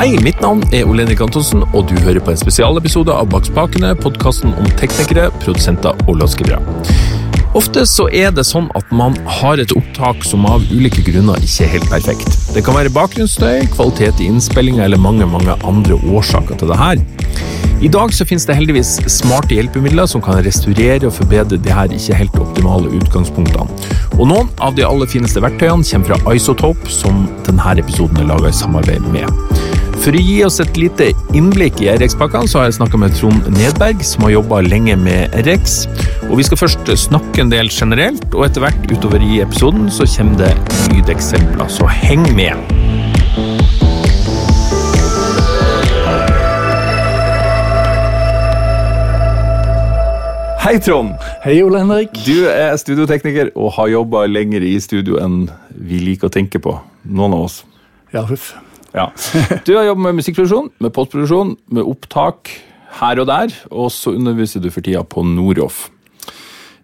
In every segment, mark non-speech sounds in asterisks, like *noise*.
Hei, mitt navn er Olenik Antonsen, og du hører på en spesialepisode av Bak spakene, podkasten om teknikere, produsenter og låtskrivere. Ofte så er det sånn at man har et opptak som av ulike grunner ikke er helt perfekt. Det kan være bakgrunnsstøy, kvalitet i innspillinga eller mange mange andre årsaker til det her. I dag så finnes det heldigvis smarte hjelpemidler som kan restaurere og forbedre de her ikke helt optimale utgangspunktene. Og noen av de aller fineste verktøyene kommer fra Isotope, som denne episoden er laga i samarbeid med. For å gi oss et lite innblikk i RX-pakkene, så har jeg snakka med Trond Nedberg, som har jobba lenge med RX. Og vi skal først snakke en del generelt, og etter hvert utover i episoden så kommer det lydeksempler, så heng med. Hei, Trond. Hei, Ole Henrik. Du er studiotekniker og har jobba lenger i studio enn vi liker å tenke på. Noen av oss. Ja, huff. Ja. *laughs* Du har jobbet med musikkproduksjon, med postproduksjon, med opptak her og der, og så underviser du for tida på Noroff.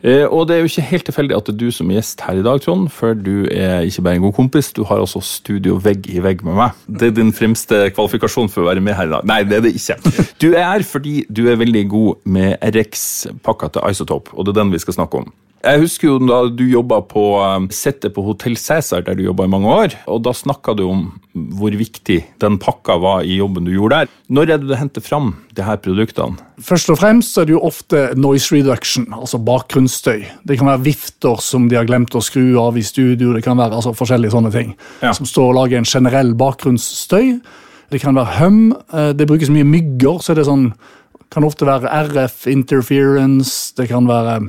Eh, og det er jo ikke helt tilfeldig at det er du som er gjest her i dag, Trond, for du er ikke bare en god kompis, du har også studio vegg i vegg med meg. Det er din fremste kvalifikasjon for å være med her i dag. Nei, det er det ikke. *laughs* Du er her fordi du er veldig god med RX-pakka til Isotope, og det er den vi skal snakke om. Jeg husker jo da du jobba på um, settet på Hotell Cæsar, der du jobba i mange år. og Da snakka du om hvor viktig den pakka var i jobben du gjorde der. Når er det du henter fram de her produktene? Først og fremst er det jo ofte noise reduction, altså bakgrunnsstøy. Det kan være vifter som de har glemt å skru av i studio, det kan være altså, forskjellige sånne ting. Ja. Som står og lager en generell bakgrunnsstøy. Det kan være hum. eh, Det brukes mye mygger, så det sånn kan ofte være RF interference, det kan være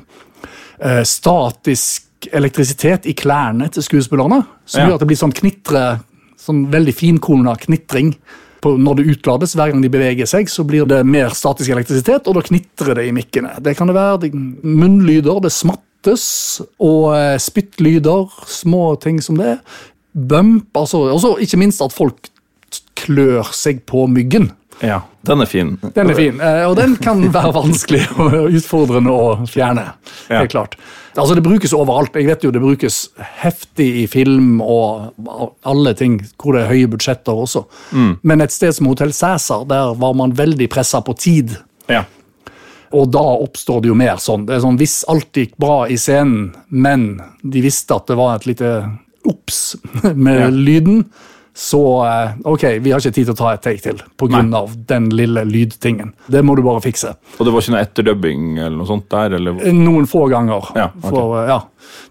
eh, statisk elektrisitet i klærne til skuespillerne, som Ja. gjør at det blir sånn knitre, sånn veldig finkona knitring. På, når det utlades, hver gang de beveger seg, så blir det mer statisk elektrisitet, og da knitrer det i mikkene. Det kan det være det, munnlyder, det smattes, og eh, spyttlyder, små ting som det. Bump, altså, og ikke minst at folk klør seg på myggen. Ja, Den er fin. Den er fin, eh, og den kan være vanskelig *laughs* og utfordrende å fjerne. Ja. helt klart. Altså Det brukes overalt. Jeg vet jo Det brukes heftig i film og alle ting hvor det er høye budsjetter også. Mm. Men et sted som Hotell Cæsar, der var man veldig pressa på tid. Ja. Og da oppstår det jo mer sånn. Det er sånn Hvis alt gikk bra i scenen, men de visste at det var et lite obs *laughs* med Ja. lyden, så eh, ok, vi har ikke tid til å ta et take til pga. den lille lydtingen. Det må du bare fikse. Og det var ikke noe etterdubbing eller noe sånt der? Eller? Noen få ganger. Ja, okay. For, eh, ja.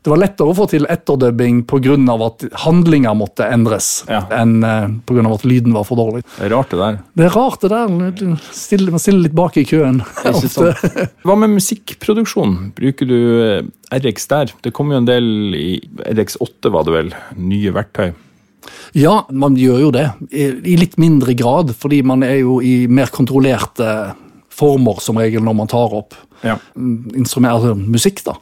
Det var lettere å få til etterdubbing pga. at handlinga måtte endres, Ja. enn pga. at lyden var for dårlig. Det er rart, det der. Det er rart, det der. Stille, man stiller litt bak i køen. *laughs* Hva med musikkproduksjon? Bruker du eh, RX der? Det kom jo en del i RX8, var det vel? Nye verktøy. Ja, man gjør jo det. I, litt mindre grad, fordi man er jo i mer kontrollerte former som regel når man tar opp Ja. instrument, altså musikk. da.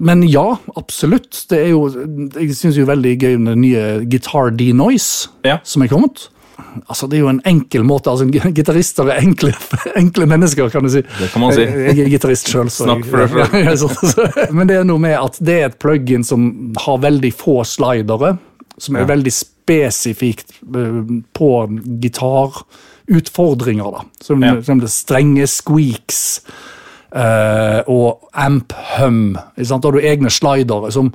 Men ja, absolutt. Det er jo, jeg syns jo veldig gøy med den nye Guitar D-Noise Ja. som er kommet. Altså, Det er jo en enkel måte. altså Gitarister er enkle, *laughs* enkle mennesker, kan du si. Det kan man si. Jeg, jeg er gitarist sjøl. Snakk for deg sjøl. *laughs* Men det er noe med at det er et plugin som har veldig få slidere. Som er Ja. veldig spesifikt eh, på gitarutfordringer. da. Som, Ja. som det strenge squeaks uh, og amp hum. Ikke? Da har du egne slidere. Som,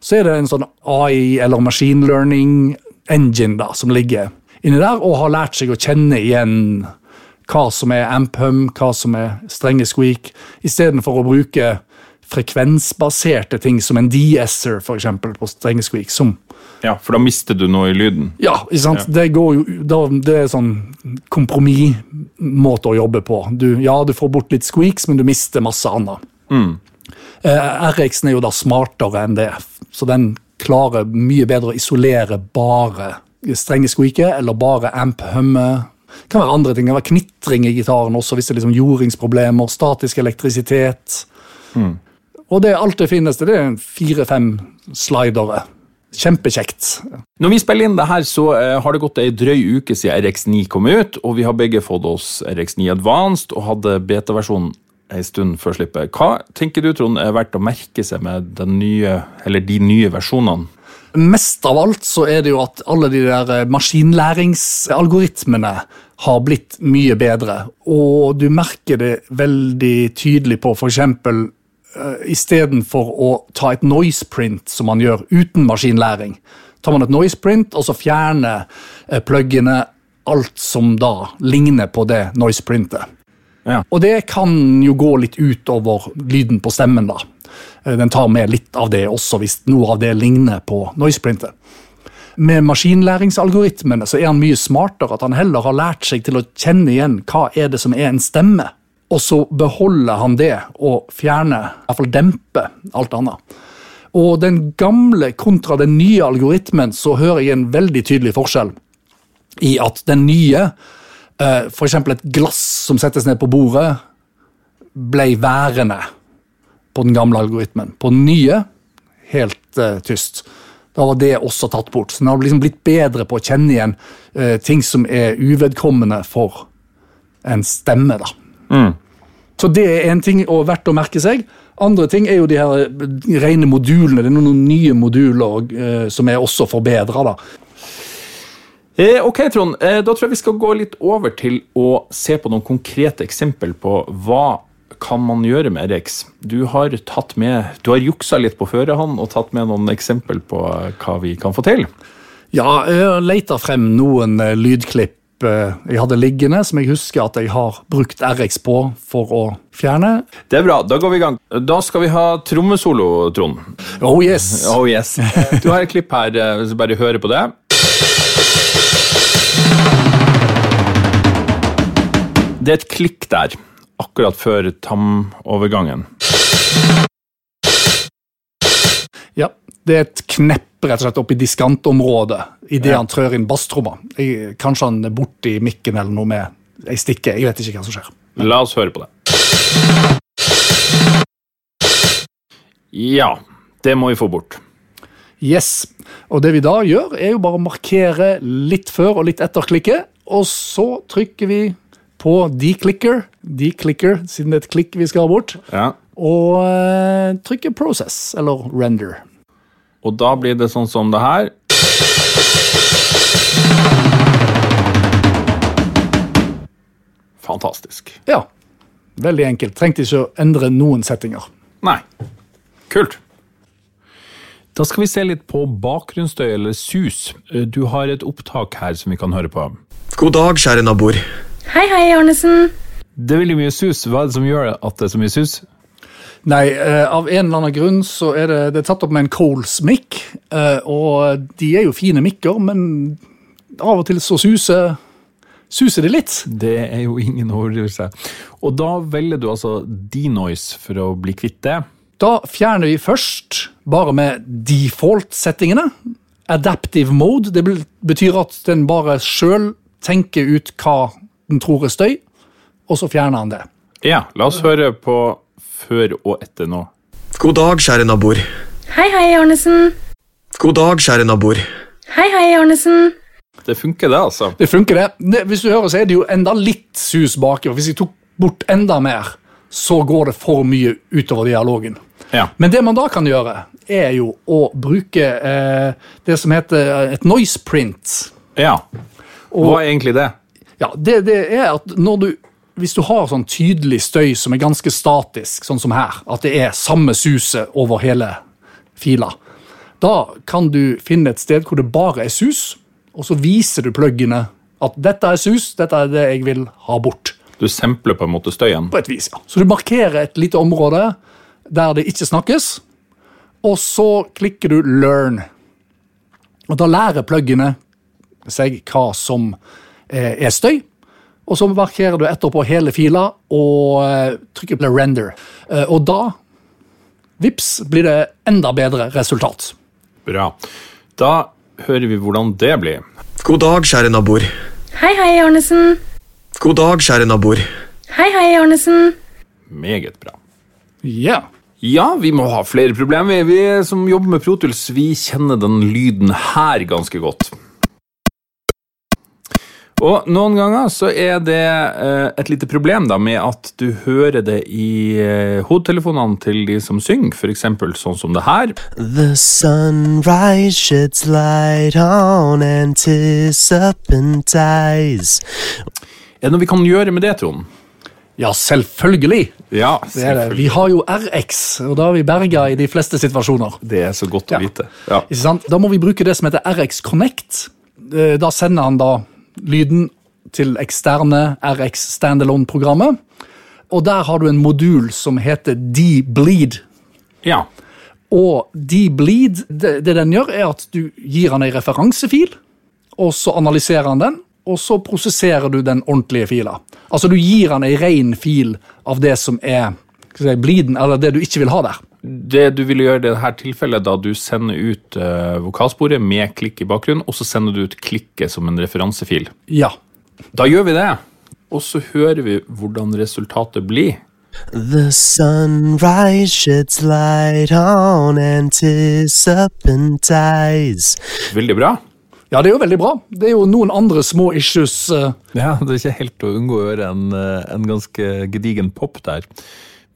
så er det en sånn AI eller machine learning engine da, som ligger inni der, og har lært seg å kjenne igjen hva som er amp hum, hva som er strenge squeak, istedenfor å bruke frekvensbaserte ting som en de-esser for eksempel, på strenge squeak. som ja, for da mister du noe i lyden. ja, ikke sant? Det, går jo, da, det er sånn kompromissmåte å jobbe på. Du, ja, du får bort litt squeaks, men du mister masse annet. Eh, RX-en er jo da smartere enn det, så den klarer mye bedre å isolere bare strenge squeaker, eller bare amp-humme. Det kan være andre ting. Det kan være knitring i gitaren også, hvis det er liksom jordingsproblemer, statisk elektrisitet. Og det alt det finnes, det er fire-fem slidere. Kjempekjekt. Når vi spiller inn det her, så eh, har det gått ei drøy uke siden RX9 kom ut, og vi har begge fått oss RX9 Advanced og hadde beta-versjonen ei stund før slippet. Hva tenker du, Trond, er verdt å merke seg med den nye, eller de nye versjonene? Mest av alt så er det jo at alle de der eh, maskinlæringsalgoritmene har blitt mye bedre. Og du merker det veldig tydelig på f.eks. Uh, Istedenfor å ta et noise print, som man gjør uten maskinlæring, tar man et noise print og så fjerner uh, pluggene alt som da ligner på det noise printet. Ja. Og det kan jo gå litt utover lyden på stemmen, da. Eh, Den tar med litt av det også, hvis noe av det ligner på noiseprintet. Med maskinlæringsalgoritmene så er han mye smartere, at han heller har lært seg til å kjenne igjen hva er det som er en stemme. Og så beholder han det og fjerner, i hvert fall demper, alt annet. Og den gamle kontra den nye algoritmen så hører jeg en veldig tydelig forskjell i at den nye, f.eks. for eksempel et glass som settes ned på bordet, ble værende på den gamle algoritmen. På den nye, helt uh, tyst. Da var det også tatt bort. Så den har liksom blitt bedre på å kjenne igjen uh, ting som er uvedkommende for en stemme. da. Så det er en ting og verdt å merke seg. Andre ting er jo de her eh, rene modulene. Det er noen nye moduler eh, som er også forbedra. Eh, ok, Trond. Eh, da tror jeg vi skal gå litt over til å se på noen konkrete eksempel på hva kan man gjøre med RX. Du har tatt med, du har juksa litt på førerhånd og tatt med noen eksempel på hva vi kan få til. Ja, jeg leter frem noen lydklipp jeg hadde liggende, som jeg husker at jeg har brukt RX på for å fjerne. Det er bra, da går vi i gang. Da skal vi ha trommesolo, Trond. Oh yes! Oh yes. Du har et klipp her, hvis så bare hører på det. Det er et klikk der, akkurat før tamovergangen. Ja, Det er et knepp rett og slett opp i diskantområdet idet Ja. han trør inn basstromma. Kanskje han er borti mikken eller noe med ei stikke. Jeg vet ikke hva som skjer. La oss høre på det. Ja, det må vi få bort. Yes. Og det vi da gjør, er jo bare å markere litt før og litt etter klikket, og så trykker vi på declicker, declicker, siden det er et klikk vi skal ha bort, Ja. og eh, trykker process, eller render. Og da blir det sånn som det her. Fantastisk. Ja, veldig enkelt. Trengte ikke å endre noen settinger. Nei. Kult. Da skal vi se litt på bakgrunnsstøy eller sus. Du har et opptak her som vi kan høre på. God dag, kjære naboer. Hei, hei, Arnesen. Det er veldig mye sus. Hva er det som gjør at det er så mye sus? Nei, eh, av en eller annen grunn så er det, det er tatt opp med en Coles mic, eh, og de er jo fine mikker, men av og til så suser, suser de litt. Det er jo ingen overdrivelse. Og da velger du altså denoise for å bli kvitt det. Da fjerner vi først bare med default-settingene. Adaptive mode, det betyr at den bare sjøl tenker ut hva den tror er støy, og så fjerner han det. Ja, la oss høre på før og etter nå. God dag, kjære naboer. Hei, hei, Arnesen. God dag, kjære naboer. Hei, hei, Arnesen. Det funker, det, altså. Det funker, det. Hvis du hører, så er det jo enda litt sus baki. Hvis jeg tok bort enda mer, så går det for mye utover dialogen. Ja. Men det man da kan gjøre, er jo å bruke eh, det som heter et noise print. ja. Hva er egentlig det? Ja, det, det er at når du hvis du har sånn tydelig støy som er ganske statisk, sånn som her, at det er samme suset over hele fila, da kan du finne et sted hvor det bare er sus, og så viser du pluggene at dette er sus, dette er det jeg vil ha bort. Du sampler på en måte støyen. På et vis, ja. Så du markerer et lite område der det ikke snakkes, og så klikker du 'learn'. Og da lærer pluggene seg hva som eh, er støy. Og så markerer du etterpå hele fila og eh, trykker på 'render'. Eh, og da, vips, blir det enda bedre resultat. Bra. Da hører vi hvordan det blir. God dag, kjære naboer. Hei, hei, Arnesen. God dag, kjære naboer. Hei, hei, Arnesen. Meget bra. Ja. Ja, vi må ha flere problemer. Vi, vi som jobber med Protuls, vi kjenner den lyden her ganske godt. Og noen ganger så er det eh, et lite problem da med at du hører det i eh, hodetelefonene til de som synger, f.eks. sånn som det her. The sunrise sheds light on eyes. Er det noe vi kan gjøre med det, Trond? Ja, selvfølgelig. Ja, Det er det. Vi har jo RX, og da har vi berga i de fleste situasjoner. Det er så godt Ja. å vite. Ja. Ikke sant? Da må vi bruke det som heter RX Connect. Eh, Da sender han da lyden til eksterne RX standalone-programmet. Og der har du en modul som heter D-Bleed. ja. Og D-Bleed, det, det den gjør, er at du gir den en referansefil, og så analyserer han den, og så prosesserer du den ordentlige fila. Altså du gir han en ren fil av det som er si, bleeden, eller det du ikke vil ha der. Det du ville gjøre i dette tilfellet, da du sender ut uh, vokalsporet med klikk i bakgrunnen, og så sender du ut klikket som en referansefil. Ja. Da gjør vi det, og så hører vi hvordan resultatet blir. The sunrise sheds light on eyes. Veldig bra. ja, det er jo veldig bra. Det er jo noen andre små issues. eh, Ja, det er ikke helt å unngå å gjøre en, eh, en ganske gedigen pop der.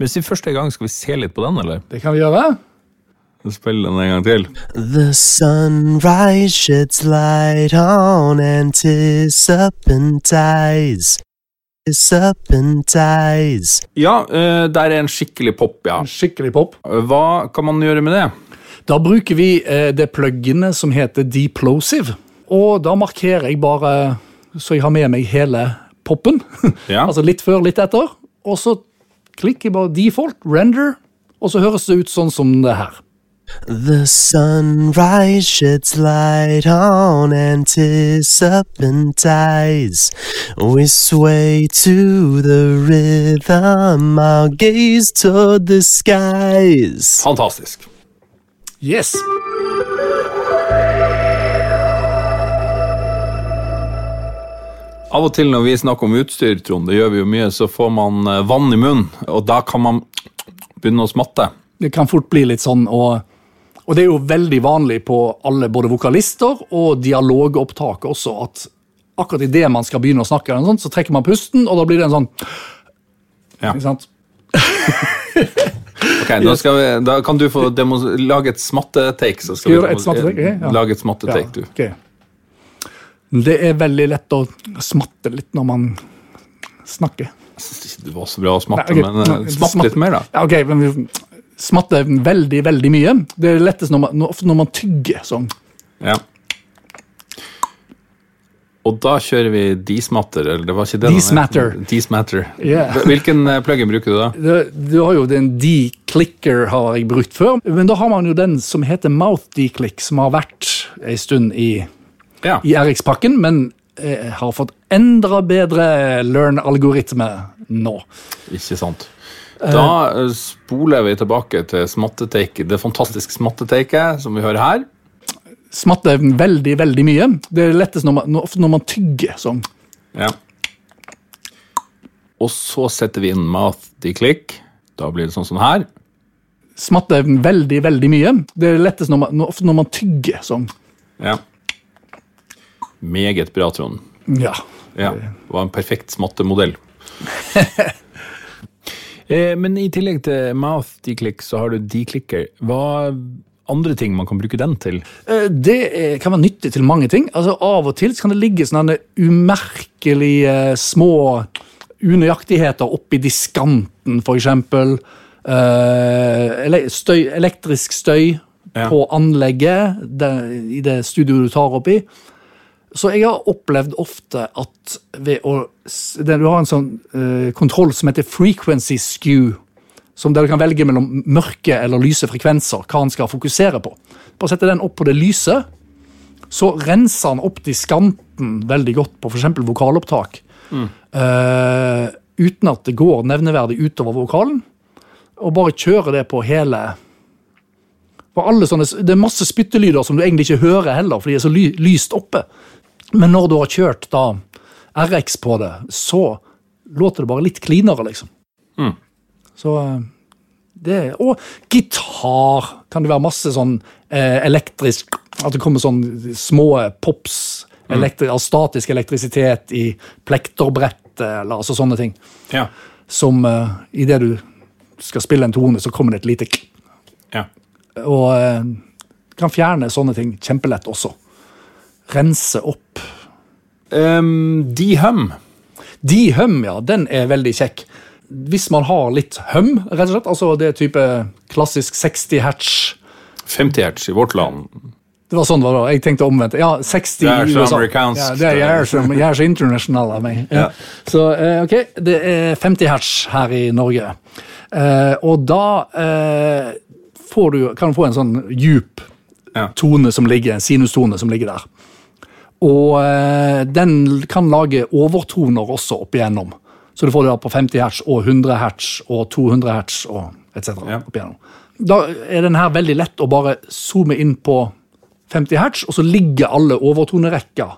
Men hvis vi først er gang, skal vi se litt på den, eller? Det kan vi gjøre. Spill den en gang til. The sunrise sheds light on anticipant eyes. Ja, eh, der er en skikkelig pop, ja. En Skikkelig pop. Hva kan man gjøre med det? Da bruker vi eh, det pluginet som heter Deplosive. Og da markerer jeg bare så jeg har med meg hele poppen. Ja. *laughs* altså litt før, litt etter. Og så klikker i bare default, render, og så høres det ut sånn som det her. The sunrise sheds light on anticipant eyes. We sway to the rhythm, our gaze toward the skies. Fantastisk. Yes. Av og til når vi snakker om utstyr, Trond, det gjør vi jo mye, så får man eh, vann i munnen, og da kan man begynne å smatte. Det kan fort bli litt sånn, og, og det er jo veldig vanlig på alle både vokalister og dialogopptak også, at akkurat idet man skal begynne å snakke, sånt, så trekker man pusten, og da blir det en sånn Ja. Ikke sant? *laughs* Ok, da, vi, da kan du få lage et smattetake. Så skal Skal vi et smattetake? Okay, ja. Lage et smattetake, du. ok. Det er veldig lett å smatte litt når man snakker. Det var så bra å smatte, Nei, okay. men smatte smatt litt mer, da. Ja, ok, men vi smatter veldig, veldig mye. Det er lettest når man, når, man tygger sånn. Ja. Og da kjører vi desmatter, eller det var ikke det? Desmatter. Desmatter. Yeah. Hvilken eh, plugin bruker du da? Det- Du har jo den D-clicker har jeg brukt før, men da har man jo den som heter Mouth D-click, som har vært en stund i, Ja. i RX-pakken, men jeg har fått enda bedre learn-algoritme nå. Ikke sant. Da eh, spoler vi tilbake til smattetake, det fantastiske smatteteiket som vi hører her. Smatter veldig, veldig mye. Det er lettest når man, ofte når man tygger sånn. Ja. Og så setter vi inn mouth de-click. Da blir det sånn som her. Smatter veldig, veldig mye. Det er lettest når man, ofte når man tygger sånn. Ja. Meget bra, Trond. Ja. Ja, det var en perfekt smattemodell. *laughs* eh, men i tillegg til mouth Declick, så har du Declicker. Hva andre ting man kan bruke den til? Eh, Det er, kan være nyttig til mange ting. Altså Av og til kan det ligge sånne umerkelige små unøyaktigheter oppi diskanten, f.eks. Uh, støy, elektrisk støy Ja. på anlegget i det studioet du tar opp i. Så jeg har opplevd ofte at ved å Du har en sånn uh, kontroll som heter frequency skew. Som der du kan velge mellom mørke eller lyse frekvenser, hva han skal fokusere på. Bare sette den opp på det lyse, så renser han opp diskanten veldig godt på f.eks. vokalopptak. Eh, uten at det går nevneverdig utover vokalen. Og bare kjører det på hele sånne, Det er masse spyttelyder som du egentlig ikke hører heller, for de er så ly, lyst oppe. Men når du har kjørt da RX på det, så låter det bare litt cleanere, liksom. Så eh, det Og gitar kan det være masse sånn eh, elektrisk At det kommer sånn små pops elektri altså statisk elektrisitet i plekterbrettet, eller altså sånne ting. Ja. Som eh, idet du skal spille en tone, så kommer det et lite klikk. ja. Og eh, kan fjerne sånne ting kjempelett også. Rense opp. Um, De-hum. De-hum, ja, den er veldig kjekk. Hvis man har litt hum, rett og slett, altså det type klassisk 60 hertz 50 hertz i vårt land. Det var sånn det var da. Jeg tenkte omvendt. Ja, 60 Det er så USA. amerikansk. Ja, det er jeg er så, jeg er så international av meg. Ja. Så eh, ok, det er 50 hertz her i Norge. Uh, og da uh, får du, kan du få en sånn djup Ja. tone som ligger, en sinustone som ligger der. Og eh, den kan lage overtoner også opp igjennom. Så du får det da på 50 hertz og 100 hertz og 200 hertz og etc. Ja. opp igjennom. Da er den her veldig lett å bare zoome inn på 50 hertz, og så ligger alle overtonerekka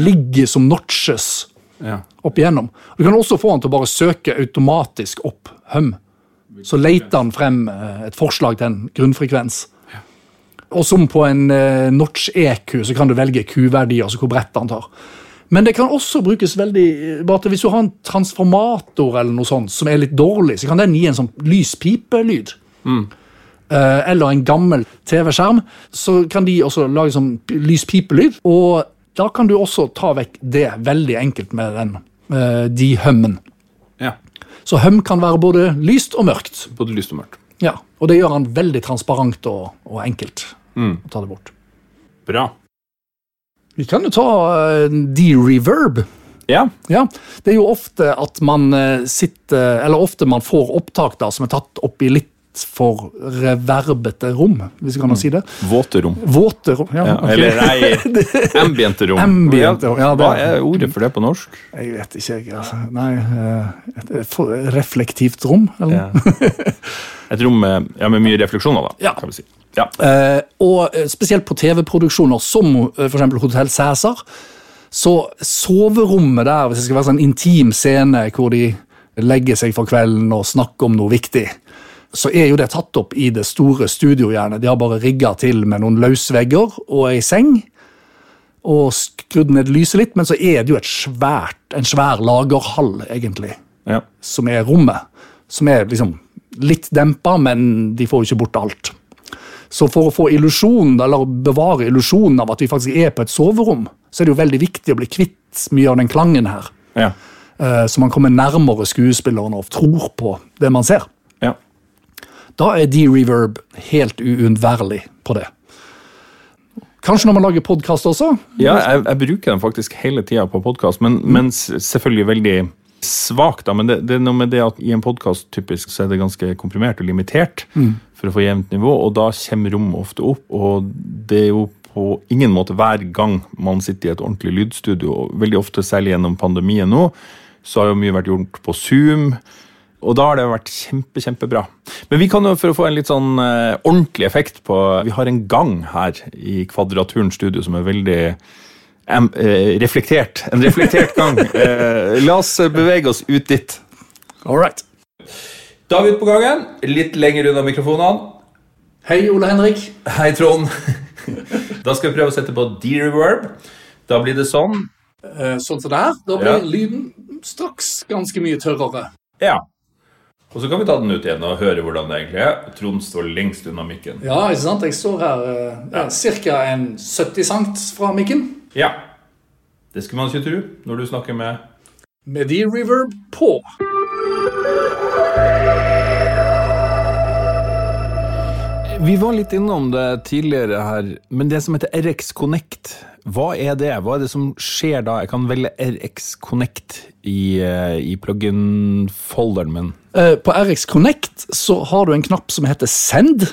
ligger som notches Ja. opp igjennom. Du kan også få den til å bare søke automatisk opp hum. Så leter han frem eh, et forslag til en grunnfrekvens. Og som på en eh, notch EQ så kan du velge Q-verdi, altså hvor bredt han tar. Men det kan også brukes veldig bare til Hvis du har en transformator eller noe sånt som er litt dårlig, så kan den gi en sånn lys pipelyd. Eh, eller en gammel TV-skjerm, så kan de også lage sånn lyspipelyd. lys pipelyd. Og da kan du også ta vekk det veldig enkelt med den eh, de hummen. ja. Så hum kan være både lyst og mørkt. Både lyst og mørkt. Ja, Og det gjør han veldig transparent og, og enkelt å ta det bort. Bra. Vi kan jo ta uh, de-reverb. Ja. Ja, Det er jo ofte at man eh, sitter Eller ofte man får opptak da som er tatt opp i litt for reverbete rom, hvis vi kan si det. Våte rom. Våte rom. Ja, Ja, okay. Eller nei, *laughs* ambiente rom. Ambiente rom, ja, det- Hva er ordet for det på norsk? Jeg vet ikke, jeg. Altså. Nei eh, et, et reflektivt rom, eller? Ja. *laughs* Et rom med, ja, med mye refleksjoner, da. Ja. kan vi si. Ja. Eh, og eh, spesielt på TV-produksjoner som eh, for eksempel Hotell Cæsar, så soverommet der, hvis det skal være sånn intim scene hvor de legger seg for kvelden og snakker om noe viktig, så er jo det tatt opp i det store studiohjernet. De har bare rigga til med noen løsvegger og ei seng, og skrudd ned lyset litt, men så er det jo et svært, en svær lagerhall, egentlig ja. som er rommet. Som er liksom litt dempa, men de får jo ikke bort alt. Så for å få illusjonen, eller bevare illusjonen av at vi faktisk er på et soverom, så er det jo veldig viktig å bli kvitt mye av den klangen her. Ja. eh, Så man kommer nærmere skuespilleren og tror på det man ser. ja. Da er de-reverb helt uunnværlig på det. Kanskje når man lager podkast også? Ja, jeg, jeg bruker den faktisk hele tida på podkast, men, men selvfølgelig veldig svakt. Men det, det er noe med det at i en podkast typisk så er det ganske komprimert og limitert for å få jevnt nivå, og da kommer rommet ofte opp. Og det er jo på ingen måte hver gang man sitter i et ordentlig lydstudio, og veldig ofte, særlig gjennom pandemien nå, så har jo mye vært gjort på Zoom. Og da har det vært kjempe, kjempebra. Men vi kan jo, for å få en litt sånn eh, ordentlig effekt på Vi har en gang her i Kvadraturen studio som er veldig em, eh, reflektert. En reflektert gang. *laughs* Eh, la oss bevege oss ut dit. All right. David på gangen, litt lenger unna mikrofonene. Hei, Ole Henrik. Hei, Trond. *laughs* da skal vi prøve å sette på D-reverb. Da blir det sånn. Eh, Sånn som der. Da blir Ja. lyden straks ganske mye tørrere. Ja. Og så kan vi ta den ut igjen og høre hvordan det egentlig er. Trond står lengst unna mikken. Ja, ikke sant? Jeg står her uh, ca. en 70 cent fra mikken. Ja. Det skulle man ikke tro når du snakker med Med de reverb på. Vi var litt innom det tidligere her, men det som heter RX Connect, hva er det? Hva er det som skjer da? Jeg kan velge RX Connect i, eh, i plugin-folderen min. Eh, På RX Connect så har du en knapp som heter Send.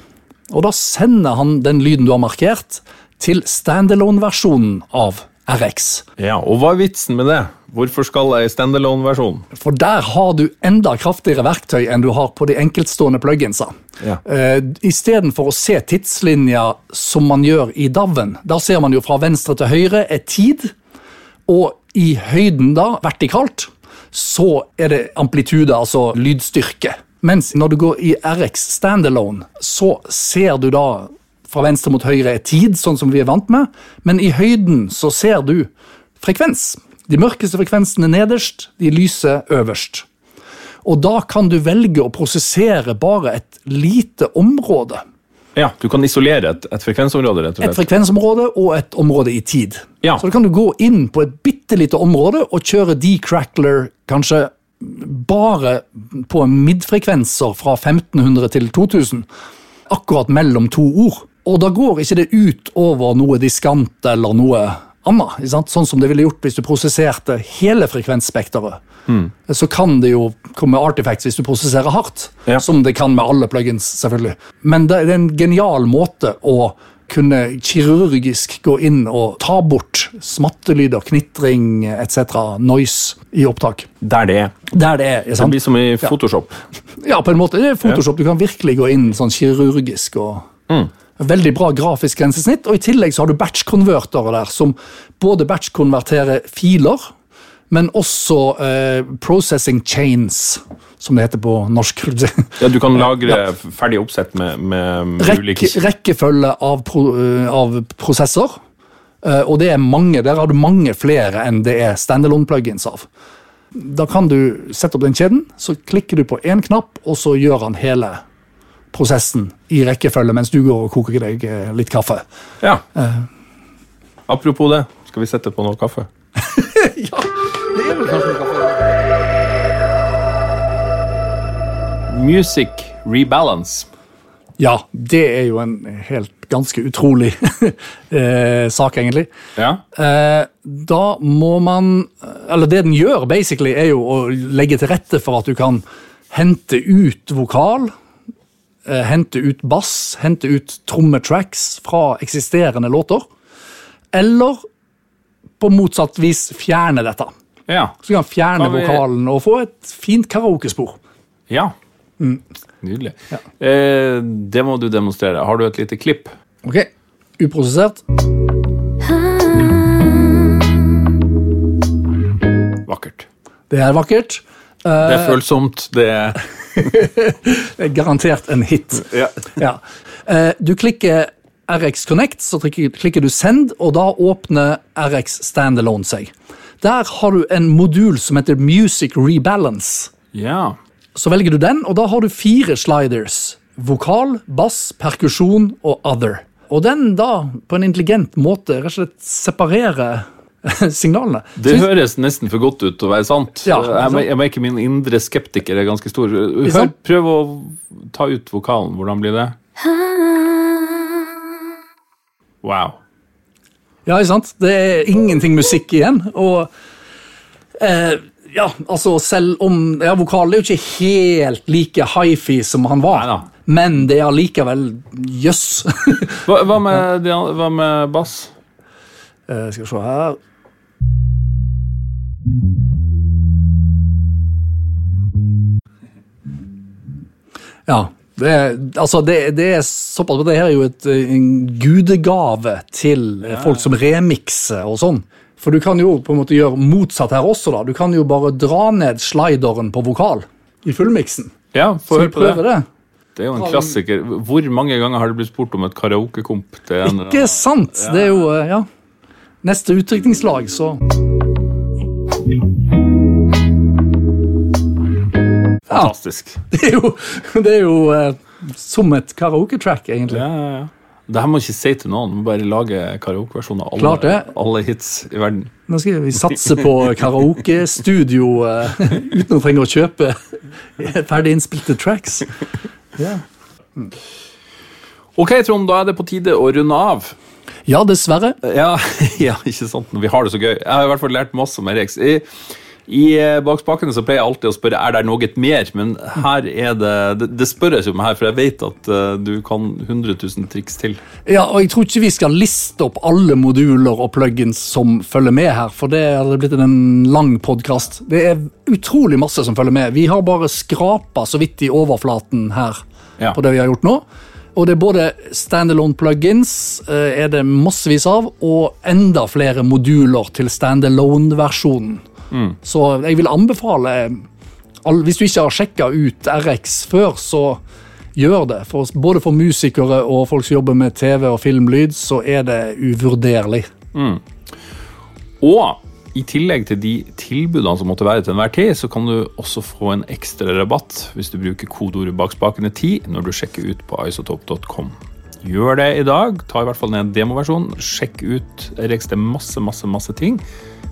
Og da sender han den lyden du har markert, til standalone-versjonen av RX. Ja, Og hva er vitsen med det? Hvorfor skal jeg i standalone-versjon? For der har du enda kraftigere verktøy enn du har på de enkeltstående pluginsa. Ja. Uh, Istedenfor å se tidslinja som man gjør i DAV-en, der ser man jo fra venstre til høyre er tid, og i høyden da, vertikalt, så er det amplitude, altså lydstyrke. Mens når du går i RX standalone, så ser du da fra venstre mot høyre er tid, sånn som vi er vant med, men i høyden så ser du frekvens. De mørkeste frekvensene nederst, de lyse øverst. Og da kan du velge å prosessere bare et lite område. Ja, Du kan isolere et, et frekvensområde, rett og Et frekvensområde og et område i tid. Ja. Så da kan du gå inn på et bitte lite område og kjøre decrackler kanskje bare på midfrekvenser fra 1500 til 2000. Akkurat mellom to ord. Og da går ikke det ut over noe diskant eller noe annet. Sånn som det ville gjort hvis du prosesserte hele frekvensspekteret. Så kan det jo komme artifacts hvis du prosesserer hardt, Ja. som det kan med alle plugins. selvfølgelig. Men det er en genial måte å kunne kirurgisk gå inn og ta bort smattelyder, knitring etc., noise, i opptak. Der det er. Der det er. sant? Det blir som i Photoshop. Ja, på en måte. Det er Photoshop. Du kan virkelig gå inn sånn kirurgisk. og Veldig bra grafisk grensesnitt. Og i tillegg så har du batch-konvertere der, som både batch-konverterer filer, men også eh, processing chains, som det heter på norsk. *laughs* Ja, Du kan lagre ferdig oppsett med, med ulike rekkefølge av, pro, eh, av prosesser. Eh, og det er mange, der har du mange flere enn det er standalone-plugins av. Da kan du sette opp den kjeden, så klikker du på én knapp, og så gjør han hele prosessen i rekkefølge mens du går og koker deg eh, litt kaffe. Ja. Apropos det, skal vi sette på noe kaffe? *laughs* ja Music rebalance. Ja, det er jo en helt ganske utrolig *laughs* eh, sak, egentlig. Ja. Eh, da må man Eller det den gjør, basically, er jo å legge til rette for at du kan hente ut vokal, eh, hente ut bass, hente ut trommetracks fra eksisterende låter. Eller på motsatt vis fjerne dette. Ja. Så kan han fjerne vi... vokalen og få et fint karaokespor. ja. Nydelig. Eh, det må du demonstrere. Har du et lite klipp? Ok, Uprosessert. Vakkert. Det er vakkert. Det er følsomt. Det er Det er garantert en hit. ja. Ja. Eh, Du klikker RX Connect, så klikker du Send, og da åpner RX Standalone seg. Der har du en modul som heter Music Rebalance. ja. Så velger du den, og da har du fire sliders. Vokal, bass, perkusjon og other. Og den da, på en intelligent måte, rett og slett separerer *laughs* signalene. Det Så- høres nesten for godt ut til å være sant. Ja, jeg, må, jeg merker min indre skeptiker er ganske stor. Hør, prøv å ta ut vokalen. Hvordan blir det? Wow. Ja, ikke sant? Det er ingenting musikk igjen. Og eh, ja, altså selv om ja, Vokalen er jo ikke helt like hifi som han var, Neida. men det er allikevel jøss. Hva, hva, *laughs* med, hva med bass? Eh, skal vi se her Ja. Det, altså det, det er såpass Det her er jo et, eh, en gudegave til ja. folk som remikser og sånn. For du kan jo på en måte gjøre motsatt her også. da. Du kan jo bare dra ned slideren på vokal i fullmiksen. Ja, få høre på det. det? Det er jo en klassiker. Hvor mange ganger har det blitt spurt om et karaokekomp? Ikke sant? Det er jo, eh, ja. Neste utdrikningslag, så Fantastisk. *laughs* Det er jo, det er jo eh, som et karaoketrack, egentlig. Ja, ja, ja. Det her må ikke si til noen. Du må bare lage karaokeversjoner av alle, alle hits i verden. Nå skal vi satse på karaokestudio uh, *laughs* uten å trenge å kjøpe ferdig innspilte tracks. Ja. Ok, Trond, da er det på tide å runde av. ja, dessverre. Ja, *laughs* ja, ikke sant? Når vi har det så gøy. Jeg har i hvert fall lært masse om Eriks. I, i eh, Bak spakene så pleier jeg alltid å spørre er det noe mer, men her er det Det, det spørres jo om her, for jeg vet at eh, du kan 100 000 triks til. Ja, og Jeg tror ikke vi skal liste opp alle moduler og plugins som følger med her, for det hadde blitt en lang podkast. Det er utrolig masse som følger med. Vi har bare skrapa så vidt i overflaten her Ja. på det vi har gjort nå. Og det er både standalone plugins, eh, er det massevis av, og enda flere moduler til standalone-versjonen. Så jeg vil anbefale all, Hvis du ikke har sjekka ut RX før, så gjør det. For, både for musikere og folk som jobber med TV og filmlyd, så er det uvurderlig. Og i tillegg til de tilbudene som måtte være til enhver tid, så kan du også få en ekstra rabatt hvis du bruker kodeordet bakspakene10 når du sjekker ut på isotop.com. Gjør det i dag. Ta i hvert fall ned en demoversjon. Sjekk ut RX. Det er masse, masse, masse ting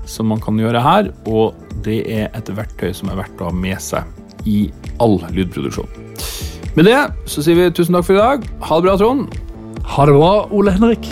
som man kan gjøre her, og det er et verktøy som er verdt å ha med seg i all lydproduksjon. Med det så sier vi tusen takk for i dag. Ha det bra, Trond. Ha det bra, Ole Henrik.